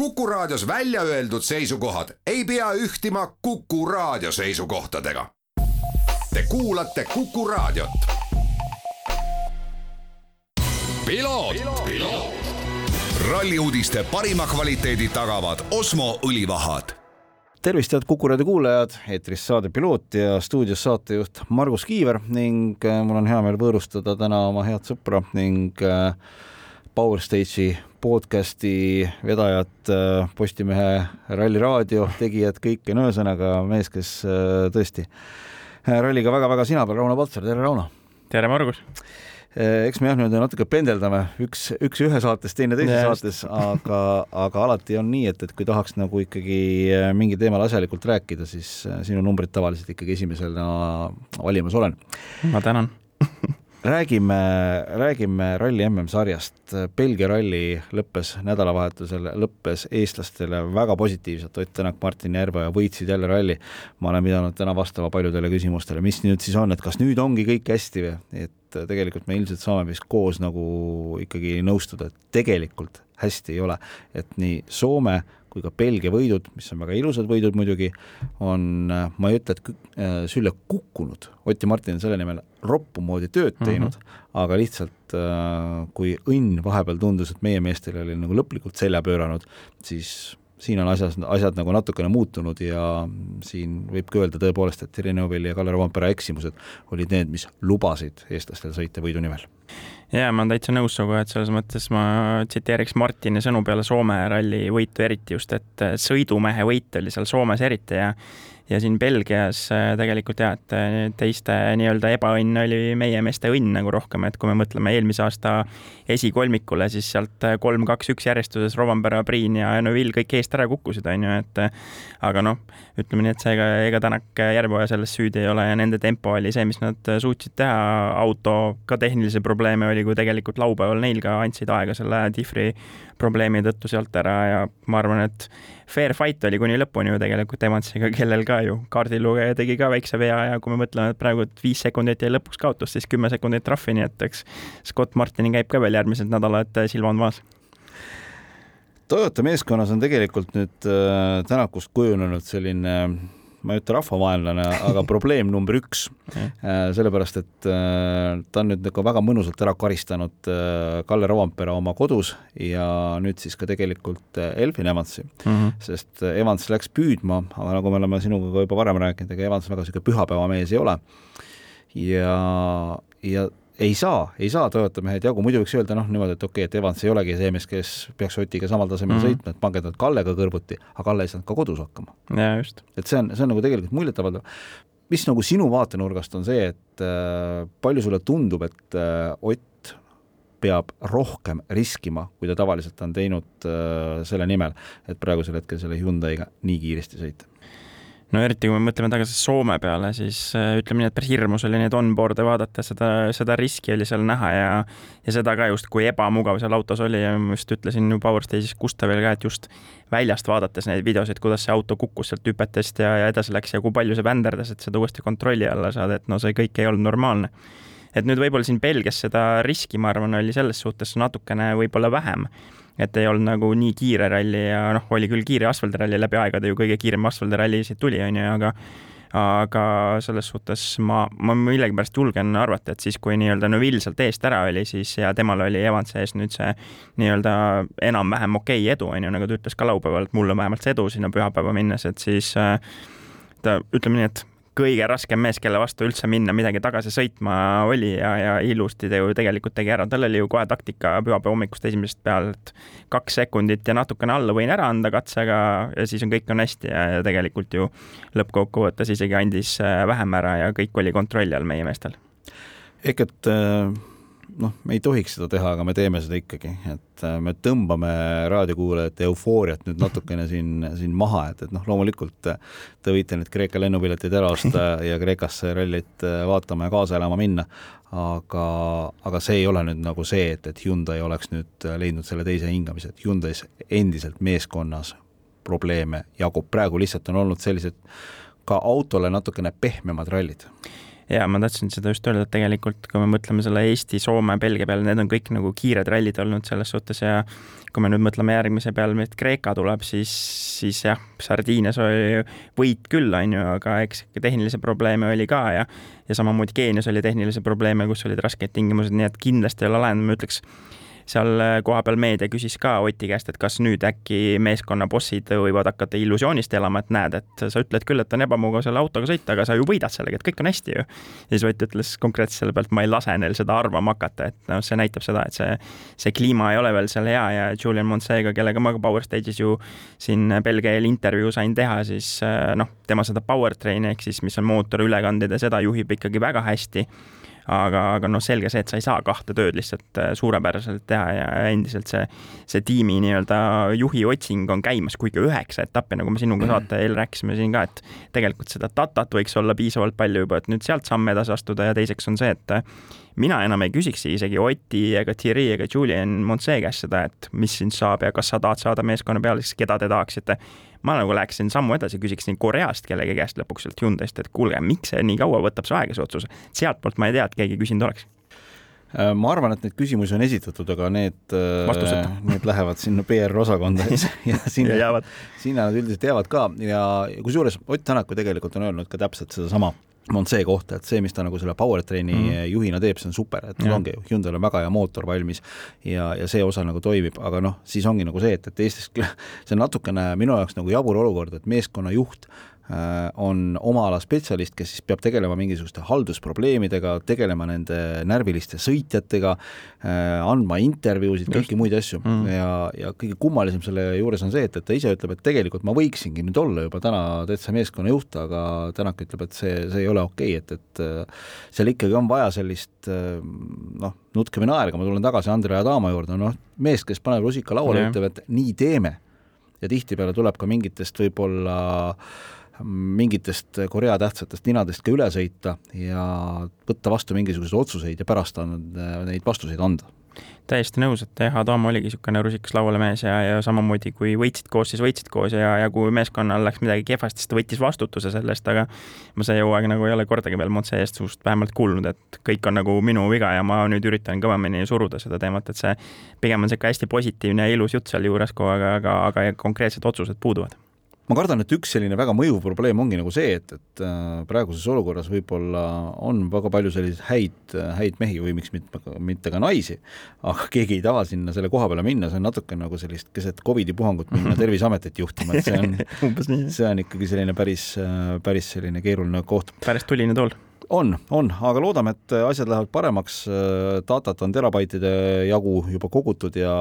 Kuku Raadios välja öeldud seisukohad ei pea ühtima Kuku Raadio seisukohtadega. Te kuulate Kuku Raadiot. ralli uudiste parima kvaliteedi tagavad Osmo õlivahad tervist, head Kuku raadio kuulajad, eetris saade Piloot ja stuudios saatejuht Margus Kiiver ning äh, mul on hea meel võõrustada täna oma head sõpra ning äh, Power Stage'i podcasti vedajat, äh, Postimehe Ralli raadio tegijat, kõike, no ühesõnaga mees, kes tõesti ralliga väga-väga sina peal, Rauno Paltser, tere Rauno! tere, Margus! Eks me jah, nüüd natuke pendeldame, üks, üks ühe saates, teine teises saates, aga, aga alati on nii, et, et kui tahaks nagu ikkagi eh, mingi teemal asjalikult rääkida, siis sinu numbrid tavaliselt ikkagi esimesena valimas olen. ma tänan räägime, räägime ralli MM-sarjast. Belgia ralli lõppes nädalavahetusel, lõppes eestlastele väga positiivselt, Ott Tänak, Martin Järveoja võitsid jälle ralli. ma olen pidanud täna vastama paljudele küsimustele, mis nüüd siis on, et kas nüüd ongi kõik hästi või, et tegelikult me ilmselt saame vist koos nagu ikkagi nõustuda, et tegelikult hästi ei ole, et nii Soome kui ka Belgia võidud, mis on väga ilusad võidud muidugi, on, ma ei ütle, et äh, sülle kukkunud, Ott ja Martin on selle nimel roppu moodi tööd mhm. teinud mm, -hmm. aga lihtsalt äh, kui õnn vahepeal tundus, et meie meestel oli nagu lõplikult selja pööranud, siis siin on asjas, asjad nagu natukene muutunud ja siin võibki öelda tõepoolest, et Renovil ja Kalle Rompera eksimused olid need, mis lubasid eestlastel sõita võidu nimel. Jaa, ma olen täitsa nõus sinuga, et selles mõttes ma tsiteeriks Martini sõnu peale Soome ralli võitu eriti just, et sõidumehe võit oli seal Soomes eriti ja ja siin Belgias äh, tegelikult jah, et äh, teiste nii-öelda ebaõnn oli meie meeste õnn nagu rohkem, et kui me mõtleme eelmise aasta esikolmikule, siis sealt äh, kolm, kaks, üks järjestuses Rovanpera, Priin ja Neville kõik eest ära kukkusid, on ju, et aga noh, ütleme nii, et seega ega Tänak Järveoja selles süüdi ei ole ja nende tempo oli see, mis nad suutsid teha, auto ka tehnilisi probleeme oli, kui tegelikult laupäeval neil ka andsid aega selle Diffri probleemi tõttu sealt ära ja ma arvan, et fair fight oli kuni lõpuni ju tegelikult Evansiga, kellel ka ju kaardilugeja tegi ka väikse vea ja kui me mõtleme, et praegu et viis sekundit jäi lõpuks kaotus, siis kümme sekundit trahvi, nii et eks Scott Martini käib ka veel järgmised nädalad silmad maas. Toyota meeskonnas on tegelikult nüüd äh, tänakust kujunenud selline äh, ma ei ütle rahvavaenlane, aga probleem number üks äh, sellepärast, et äh, ta on nüüd nagu väga mõnusalt ära karistanud äh, Kalle Rovanpera oma kodus ja nüüd siis ka tegelikult Elfin Evansi mm, -hmm. sest Evans läks püüdma, aga nagu me oleme sinuga ka juba varem rääkinud, ega Evans väga niisugune pühapäevamees ei ole. ja, ja ei saa, ei saa Toyota mehed jagu, muidu võiks öelda noh, niimoodi, et okei okay,, et Evans ei olegi see mees, kes peaks Otiga samal tasemel mm -hmm. sõitma, et pange ta Kallega kõrvuti, aga Kalle ei saanud ka kodus hakkama. jaa, just. et see on, see on nagu tegelikult muljetavaldav. mis nagu sinu vaatenurgast on see, et äh, palju sulle tundub, et äh, Ott peab rohkem riskima, kui ta tavaliselt on teinud äh, selle nimel, et praegusel hetkel selle Hyundai'ga nii kiiresti sõita? No eriti, kui me mõtleme tagasi Soome peale, siis äh, ütleme nii, et päris hirmus oli neid onboard'e vaadata, seda, seda riski oli seal näha ja ja seda ka just, kui ebamugav seal autos oli ja ma just ütlesin ju Power Stage'is Gustavile ka, et just väljast vaadates neid videosid, kuidas see auto kukkus sealt hüpetest ja, ja edasi läks ja kui palju see vänderdas, et seda uuesti kontrolli alla saada, et no see kõik ei olnud normaalne. et nüüd võib-olla siin Belgias seda riski, ma arvan, oli selles suhtes natukene võib-olla vähem et ei olnud nagu nii kiire ralli ja noh, oli küll kiire asfaldiralli läbi aegade ju kõige kiirem asfaldiralli siit tuli, on ju, aga aga selles suhtes ma, ma millegipärast julgen arvata, et siis, kui nii-öelda Neville sealt eest ära oli, siis ja temal oli Evansi ees nüüd see nii-öelda enam-vähem okei okay edu, on ju, nagu ta ütles ka laupäeval, et mul on vähemalt see edu sinna pühapäeva minnes, et siis äh, ta, ütleme nii, et kõige raskem mees, kelle vastu üldse minna midagi tagasi sõitma oli ja, ja ilusti ta ju tegelikult tegi ära, tal oli ju kohe taktika pühapäeva hommikust esimesest peale, et kaks sekundit ja natukene alla võin ära anda katsega ja siis on kõik on hästi ja, ja tegelikult ju lõppkokkuvõttes isegi andis äh, vähem ära ja kõik oli kontrolli all meie meestel. ehk et äh noh, me ei tohiks seda teha, aga me teeme seda ikkagi, et äh, me tõmbame raadiokuulajate eufooriat nüüd natukene siin, siin maha, et, et noh, loomulikult äh, te võite need Kreeka lennupiletid ära osta ja Kreekasse rallit äh, vaatama ja kaasa elama minna, aga, aga see ei ole nüüd nagu see, et, et Hyundai oleks nüüd leidnud selle teise hingamise, et Hyundai's endiselt meeskonnas probleeme jagub, praegu lihtsalt on olnud sellised ka autole natukene pehmemad rallid ja ma tahtsin seda just öelda, et tegelikult kui me mõtleme selle Eesti, Soome, Belgia peale, need on kõik nagu kiired rallid olnud selles suhtes ja kui me nüüd mõtleme järgmise peale, et Kreeka tuleb, siis, siis jah, Sardiinias oli võit küll, on ju, aga eks tehnilisi probleeme oli ka ja ja samamoodi Keenias oli tehnilisi probleeme, kus olid rasked tingimused, nii et kindlasti ei ole lahendanud, ma ütleks seal äh, kohapeal meedia küsis ka Oti käest, et kas nüüd äkki meeskonna bossid võivad hakata illusioonist elama, et näed, et sa ütled küll, et on ebamugav selle autoga sõita, aga sa ju võidad sellega, et kõik on hästi ju. ja siis Ott ütles konkreetselt selle pealt, ma ei lase neil seda arvama hakata, et noh, see näitab seda, et see, see kliima ei ole veel seal hea ja Julian Monsega, kellega ma ka Power Stage'is ju siin Belgia eel intervjuu sain teha, siis äh, noh, tema seda powertrain'i ehk siis, mis on mootoriülekanded ja seda juhib ikkagi väga hästi aga, aga noh, selge see, et sa ei saa kahte tööd lihtsalt äh, suurepäraselt teha ja endiselt see, see tiimi nii-öelda juhi otsing on käimas, kuigi üheksa etappi, nagu me sinuga mhm. saate eel rääkisime siin ka, et tegelikult seda datat võiks olla piisavalt palju juba, et nüüd sealt samme edasi astuda ja teiseks on see, et mina enam ei küsiks isegi Oti ega Thierry ega Julian Montse käest seda, et mis sind saab ja kas sa tahad saada meeskonna pealiseks, keda te tahaksite ma nagu läheksin sammu edasi, küsiksin Koreast kellegi käest lõpuks sealt Hyundai'st, et kuulge, miks see nii kaua võtab see aega, see otsus. sealtpoolt ma ei tea, et keegi küsinud oleks. Äh, ma arvan, et neid küsimusi on esitatud, aga need, äh, need lähevad sinna PR-osakonda ja sinna, sinna nad üldiselt jäävad ka ja kusjuures Ott Tänak ju tegelikult on öelnud ka täpselt sedasama on see koht, et see, mis ta nagu selle powertrain'i mm -hmm. juhina teeb, see on super, et mul ongi, Hyundai'l on väga hea mootor valmis ja, ja see osa nagu toimib, aga noh, siis ongi nagu see, et, et Eestis see on natukene minu jaoks nagu jabur olukord, et meeskonna juht on oma ala spetsialist, kes siis peab tegelema mingisuguste haldusprobleemidega, tegelema nende närviliste sõitjatega, äh, andma intervjuusid, kõiki muid asju mm. ja, ja kõige kummalisem selle juures on see, et, et ta ise ütleb, et tegelikult ma võiksingi nüüd olla juba täna täitsa meeskonna juht, aga Tänak ütleb, et see, see ei ole okei okay,, et, et äh, seal ikkagi on vaja sellist noh, nutke või naerge, ma tulen tagasi Andre Adama juurde, noh, mees, kes paneb rusika lauale yeah., ütleb, et nii teeme. ja tihtipeale tuleb ka mingitest võib-olla äh, mingitest Korea tähtsatest ninadest ka üle sõita ja võtta vastu mingisuguseid otsuseid ja pärast on neid vastuseid anda. Täiesti nõus, et jah, Adam oligi niisugune rusikas lauale mees ja, ja samamoodi kui võitsid koos, siis võitsid koos ja, ja kui meeskonnal läks midagi kehvasti, siis ta võttis vastutuse sellest, aga ma see hooaeg nagu ei ole kordagi veel Montse eest suust vähemalt kuulnud, et kõik on nagu minu viga ja ma nüüd üritan kõvemini suruda seda teemat, et see pigem on niisugune hästi positiivne ja ilus jutt sealjuures kogu aeg, aga, aga konkreetsed otsused puuduvad ma kardan, et üks selline väga mõjuv probleem ongi nagu see, et, et äh, praeguses olukorras võib-olla on väga palju selliseid häid, häid mehi või miks mitte, mitte ka naisi, aga keegi ei taha sinna selle koha peale minna, see on natuke nagu sellist keset Covidi puhangut minna Terviseametit juhtima, et see on see on ikkagi selline päris, päris selline keeruline koht. päris tuline tool on, on, aga loodame, et asjad lähevad paremaks, datat on terabaitide jagu juba kogutud ja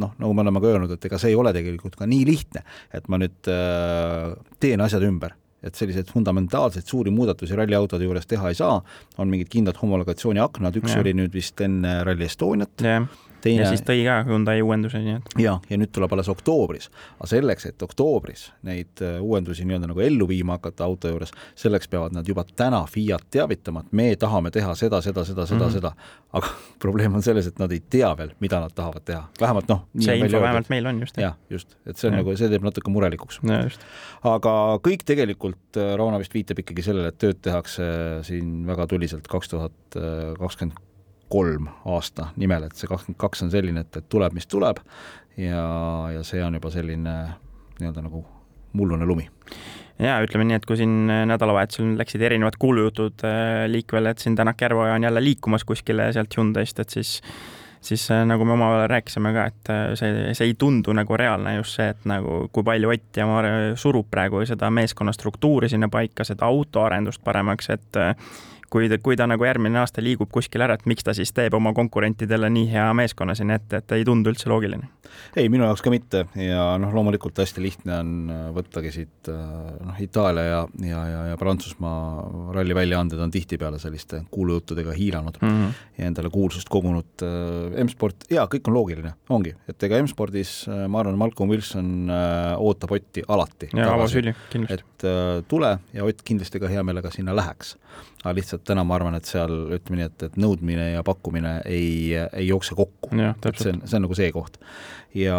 noh, nagu me oleme ka öelnud, et ega see ei ole tegelikult ka nii lihtne, et ma nüüd äh, teen asjad ümber. Et selliseid fundamentaalseid suuri muudatusi ralliautode juures teha ei saa, on mingid kindlad homologatsiooni aknad, üks ja. oli nüüd vist enne Rally Estoniat. Yeah teine ja siis tõi ka Hyundai uuendusi, nii et. ja, ja nüüd tuleb alles oktoobris. aga selleks, et oktoobris neid äh, uuendusi nii-öelda nagu ellu viima hakata auto juures, selleks peavad nad juba täna Fiat teavitama, et me tahame teha seda, seda, seda, seda mm, -hmm. seda. aga probleem on selles, et nad ei tea veel, mida nad tahavad teha, vähemalt noh. see info vähemalt meil on just. jah, just, et see on ja. nagu, see teeb natuke murelikuks. aga kõik tegelikult, äh, Rauno vist viitab ikkagi sellele, et tööd tehakse siin väga tuliselt kaks tuhat kakskümmend kolm aasta nimel, et see kakskümmend kaks on selline, et, et tuleb, mis tuleb. Ja, ja see on juba selline nii-öelda nagu mullune lumi. Ja ütleme nii, et kui siin nädalavahetusel läksid erinevad kuulujutud äh, liikvele, et siin Tänak Järveoja on jälle liikumas kuskile sealt Hyundai'st, et siis siis äh, nagu me omavahel rääkisime ka, et äh, see, see ei tundu nagu reaalne just see, et nagu kui palju Ott ja Maarja surub praegu seda meeskonna struktuuri sinna paika, seda autoarendust paremaks, et kui ta, kui ta nagu järgmine aasta liigub kuskile ära, et miks ta siis teeb oma konkurentidele nii hea meeskonna sinna ette, et ei tundu üldse loogiline? ei, minu jaoks ka mitte ja noh, loomulikult hästi lihtne on äh, võttagi siit äh, noh, Itaalia ja, ja, ja, ja Prantsusmaa ralliväljaanded on tihtipeale selliste kuulujuttudega hiilanud mm -hmm. ja endale kuulsust kogunud äh, M-sport, jaa, kõik on loogiline, ongi, et ega M-spordis ma arvan, Malcolm Wilson ootab Otti alati. jaa, avasüli, kindlasti. et tule ja Ott kindlasti ka hea meelega sinna läheks aga lihtsalt täna ma arvan, et seal ütleme nii, et, et nõudmine ja pakkumine ei, ei jookse kokku. et see on, see on nagu see koht. ja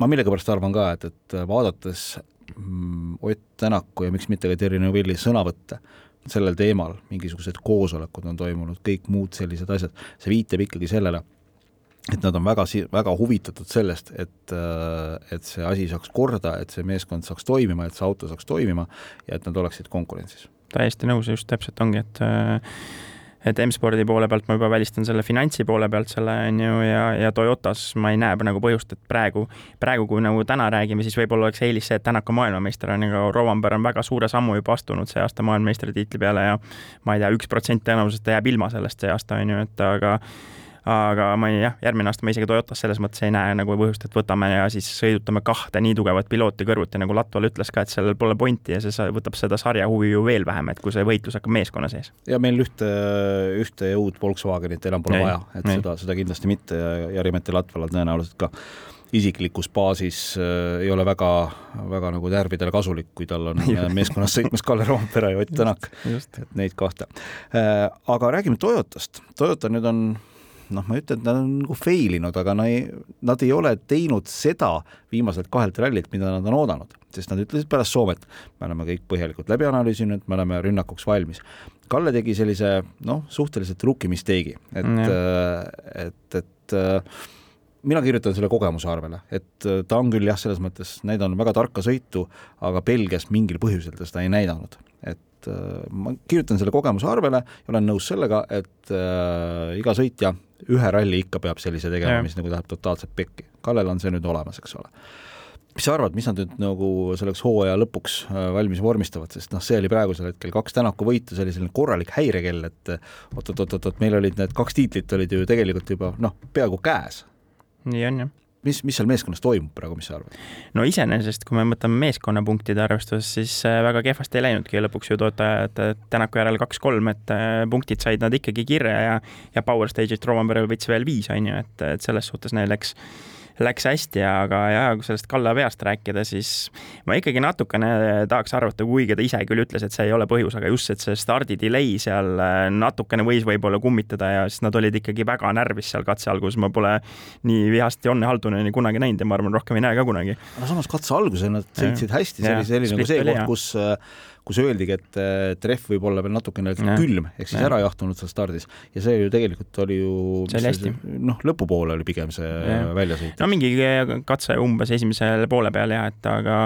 ma millegipärast arvan ka, et, et vaadates mm, Ott Tänaku ja miks mitte ka Terri Neuvilli sõnavõtte, sellel teemal, mingisugused koosolekud on toimunud, kõik muud sellised asjad, see viitab ikkagi sellele, et nad on väga, väga huvitatud sellest, et, et see asi saaks korda, et see meeskond saaks toimima, et see auto saaks toimima ja et nad oleksid konkurentsis. Täiesti nõus, just täpselt ongi, et et M-spordi poole pealt ma juba välistan selle finantsi poole pealt selle, on ju, ja, ja Toyotas ma ei näe nagu põhjust, et praegu, praegu, kui nagu täna räägime, siis võib-olla oleks eelis see, et Tänak on maailmameister, on ju, aga Rovanper on väga suure sammu juba astunud see aasta maailmameistritiitli peale ja ma ei tea, üks protsent tõenäoliselt ta jääb ilma sellest see aasta, on ju, et aga aga ma ei, jah, järgmine aasta ma isegi Toyotas selles mõttes ei näe nagu põhjust, et võtame ja siis sõidutame kahte nii tugevat pilooti kõrvuti, nagu Latval ütles ka, et sellel pole pointi ja see võtab seda sarja huvi ju veel vähem, et kui see võitlus hakkab meeskonna sees. ja meil ühte, ühte uut Volkswagenit enam pole ei, vaja, et ei. seda, seda kindlasti mitte ja Jari-Mati Latvalal tõenäoliselt ka isiklikus baasis äh, ei ole väga, väga nagu närvidele kasulik, kui tal on meeskonnas sõitmas Kalle Roompere ja Ott Tänak, et neid kahte äh,. aga räägime Toyotast. Toyota nüüd on noh, ma ei ütle, et nad on nagu fail inud, aga nad ei, nad ei ole teinud seda viimaselt kahelt rallilt, mida nad on oodanud, sest nad ütlesid pärast Soomet, me oleme kõik põhjalikult läbi analüüsinud, me oleme rünnakuks valmis. Kalle tegi sellise noh, suhteliselt rookie mistake'i, et mm., et, et mina kirjutan selle kogemuse arvele, et ta on küll jah, selles mõttes näidanud väga tarka sõitu, aga Belgias mingil põhjusel ta seda ei näidanud, et ma kirjutan selle kogemuse arvele ja olen nõus sellega, et äh, iga sõitja ühe ralli ikka peab sellise tegema, mis nagu läheb totaalselt pekki. Kallel on see nüüd olemas, eks ole. mis sa arvad, mis nad nüüd nagu selleks hooaja lõpuks äh, valmis vormistavad, sest noh, see oli praegusel hetkel kaks Tänaku võitu, see oli selline korralik häirekell, et oot-oot-oot-oot, meil olid need kaks tiitlit olid ju tegelikult juba noh, peaaegu käes. nii on jah mis, mis seal meeskonnas toimub praegu, mis sa arvad? no iseenesest, kui me mõtleme meeskonnapunktide arvestuses, siis äh, väga kehvasti ei läinudki lõpuks ju toetajad Tänaku järel kaks-kolm, et äh, punktid said nad ikkagi kirja ja ja Power Stage'ist Roman võttis veel viis, on ju, et, et selles suhtes neil läks läks hästi, aga jah, kui sellest Kalle veast rääkida, siis ma ikkagi natukene tahaks arvata, kuigi ta ise küll ütles, et see ei ole põhjus, aga just, et see stardi delay seal äh, natukene võis võib-olla kummitada ja siis nad olid ikkagi väga närvis seal katse alguses, ma pole nii vihast Jonne Halduneni kunagi näinud ja ma arvan, rohkem ei näe ka kunagi. no samas katse alguses nad sõitsid hästi, see oli selline nagu see koht, kus äh, kus öeldigi, et trehv võib olla veel natukene ja. külm, ehk siis ja. ära jahtunud seal stardis ja see ju tegelikult oli ju noh, lõpupoole oli pigem see väljasõit. no mingi katse umbes esimesel poole peal jah, et aga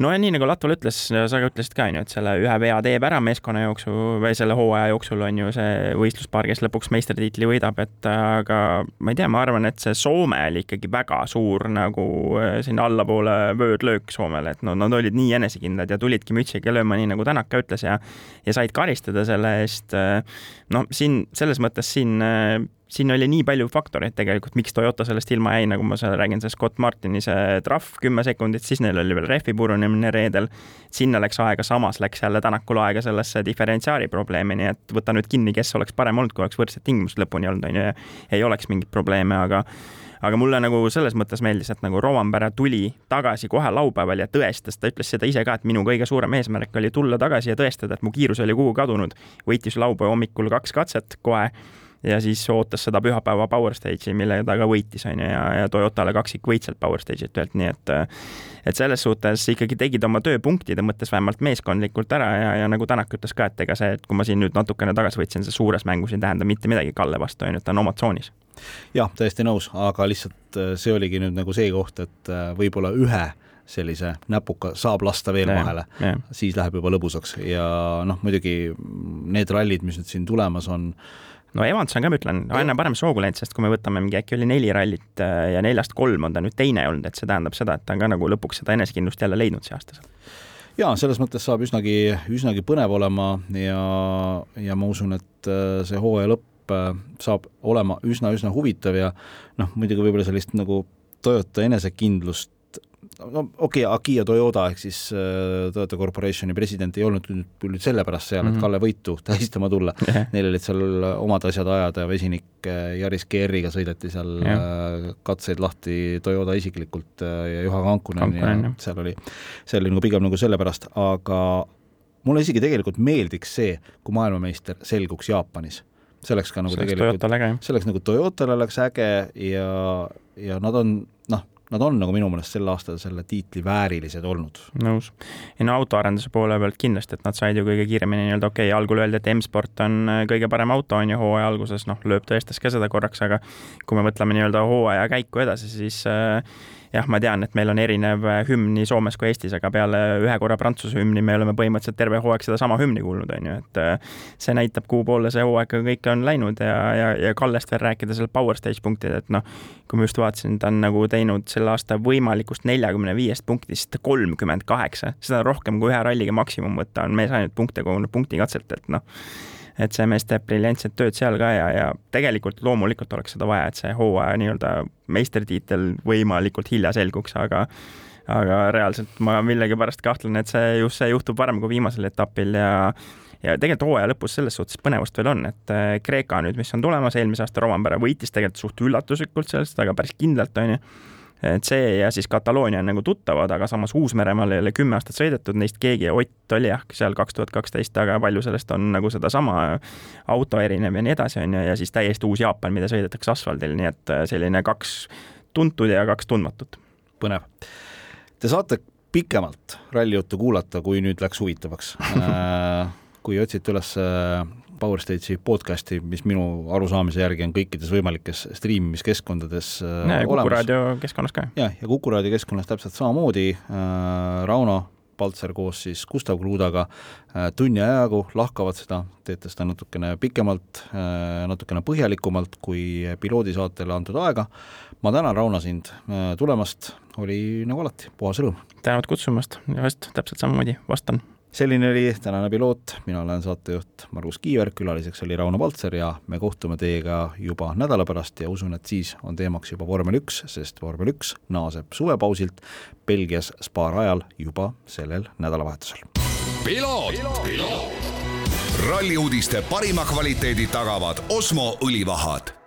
no ja nii nagu Latval ütles, sa ka ütlesid ka, onju, et selle ühe vea teeb ära meeskonna jooksul või selle hooaja jooksul on ju see võistluspaar, kes lõpuks meistritiitli võidab, et aga ma ei tea, ma arvan, et see Soome oli ikkagi väga suur nagu äh, sinna allapoole vöödlöök Soomele, et no nad olid nii enesekindlad ja tulidki mütsiga lööma, nii nagu Tänak ka ütles ja ja said karistada selle eest. Äh, no siin selles mõttes siin äh, siin oli nii palju faktoreid tegelikult, miks Toyota sellest ilma jäi, nagu ma seal räägin, see Scott Martini see trahv kümme sekundit, siis neil oli veel rehvi purunemine reedel. sinna läks aega, samas läks jälle Tänakul aega sellesse diferentsiaali probleemi, nii et võta nüüd kinni, kes oleks parem olnud, kui oleks võrdsed tingimused lõpuni olnud, on ju, ja ei oleks mingeid probleeme, aga aga mulle nagu selles mõttes meeldis, et nagu Rovanpere tuli tagasi kohe laupäeval ja tõestas, ta ütles seda ise ka, et minu kõige suurem eesmärk oli tulla tagasi ja tõestada, et mu kiirus oli kuhugi kadunud. võitis laupäeva hommikul kaks katset kohe ja siis ootas seda pühapäeva Power Stage'i, millega ta ka võitis, on ju, ja, ja Toyotale kaksikvõit sealt Power Stage'ilt ühelt, nii et et selles suhtes ikkagi tegid oma töö punktide mõttes vähemalt meeskondlikult ära ja, ja nagu Tänak ütles ka, et ega see, et kui ma siin nüüd natukene tagasi võtsin, see suures mängus ei tähenda mitte midagi Kalle vastu, on ju, ta on oma tsoonis. jah, täiesti nõus, aga lihtsalt äh, see oligi nüüd nagu see koht, et äh, võib-olla ühe sellise näpuka saab lasta veel yeah, vahele yeah., siis läheb juba lõbusaks ja noh, muidugi need rallid, mis nüüd siin tulemas on, no Evans on ka, ma ütlen, aina parem soogu läinud, sest kui me võtame mingi äkki oli neli rallit äh, ja neljast kolm on ta nüüd teine olnud, et see tähendab seda, et ta on ka nagu lõpuks seda enesekindlust jälle leidnud see aasta seal. jaa, selles mõttes saab üsnagi, üsnagi põnev olema ja, ja ma usun, et äh, see hooaja lõpp äh, saab olema üsna-üsna huvitav ja noh, muidugi võib-olla sellist nagu Toyota enesekindlust no okei okay,, Akia Toyota ehk siis äh, Toyota Corporationi president ei olnud nüüd küll nüüd sellepärast seal mm, -hmm. et mhm. Kalle võitu tähistama tulla yeah., neil olid seal omad asjad ajada, vesinik äh, Yaris GR-iga sõideti seal yeah. äh, katseid lahti Toyota isiklikult äh, ja Juha Kankunen ja seal oli, see oli nagu pigem nagu sellepärast, aga mulle isegi tegelikult meeldiks see, kui maailmameister selguks Jaapanis see oleks ka nagu see tegelikult, see oleks nagu Toyotale oleks äge ja, ja nad on noh, nad on nagu minu meelest sel aastal selle tiitli väärilised olnud. nõus. ja no autoarenduse poole pealt kindlasti, et nad said ju kõige kiiremini nii-öelda okei okay,, algul öeldi, et M-sport on äh, kõige parem auto, on ju, hooaja alguses, noh, lööb tõestas ka seda korraks, aga kui me mõtleme nii-öelda hooaja käiku edasi, siis äh, jah, ma tean, et meil on erinev äh, hümn nii Soomes kui Eestis, aga peale ühe korra Prantsuse hümni me oleme põhimõtteliselt terve hooaeg sedasama hümni kuulnud, on ju, et äh, see näitab, kuhu poole see hooaeg kõik on läinud ja, ja, ja Kallest veel rääkida seal Power Stage punktid, et noh, kui ma just vaatasin, ta on nagu teinud selle aasta võimalikust neljakümne viiest punktist kolmkümmend kaheksa, seda rohkem kui ühe ralliga maksimum võtta on mees ainult punkte kogunud punktikatselt, et noh et see mees teeb briljantset tööd seal ka ja, ja tegelikult loomulikult oleks seda vaja, et see hooaja nii-öelda meistritiitel võimalikult hilja selguks, aga aga reaalselt ma millegipärast kahtlen, et see just see juhtub varem kui viimasel etapil ja ja tegelikult hooaja lõpus selles suhtes põnevust veel on, et äh, Kreeka nüüd, mis on tulemas, eelmise aasta Rompere võitis tegelikult suht üllatuslikult sellest, aga päris kindlalt, on ju et see ja siis Kataloonia on nagu tuttavad, aga samas Uus-Meremaal ei ole kümme aastat sõidetud, neist keegi, Ott oli jah, seal kaks tuhat kaksteist, aga palju sellest on nagu sedasama auto erinev ja nii edasi, on ju, ja siis täiesti uus Jaapan, mida sõidetakse asfaldil, nii et äh, selline kaks tuntud ja kaks tundmatut. põnev. Te saate pikemalt rallijuttu kuulata, kui nüüd läks huvitavaks äh, kui otsite üles äh, Power Stage'i podcast'i, mis minu arusaamise järgi on kõikides võimalikes striimimiskeskkondades äh, ja, Kuku raadio keskkonnas ka. jah, ja Kuku raadio keskkonnas täpselt samamoodi äh,, Rauno Paltser koos siis Gustav Kruudaga tunni ajagu lahkavad seda, teete seda natukene pikemalt natukene põhjalikumalt kui piloodisaatele antud aega. ma tänan, Rauno, sind tulemast, oli nagu alati puhas rõõm. tänud kutsumast, just täpselt samamoodi, vastan selline oli tänane piloot, mina olen saatejuht Margus Kiiver, külaliseks oli Rauno Valtser ja me kohtume teiega juba nädala pärast ja usun, et siis on teemaks juba vormel üks, sest vormel üks naaseb suvepausilt Belgias Spa rajal juba sellel nädalavahetusel. ralli uudiste parima kvaliteedi tagavad Osmo õlivahad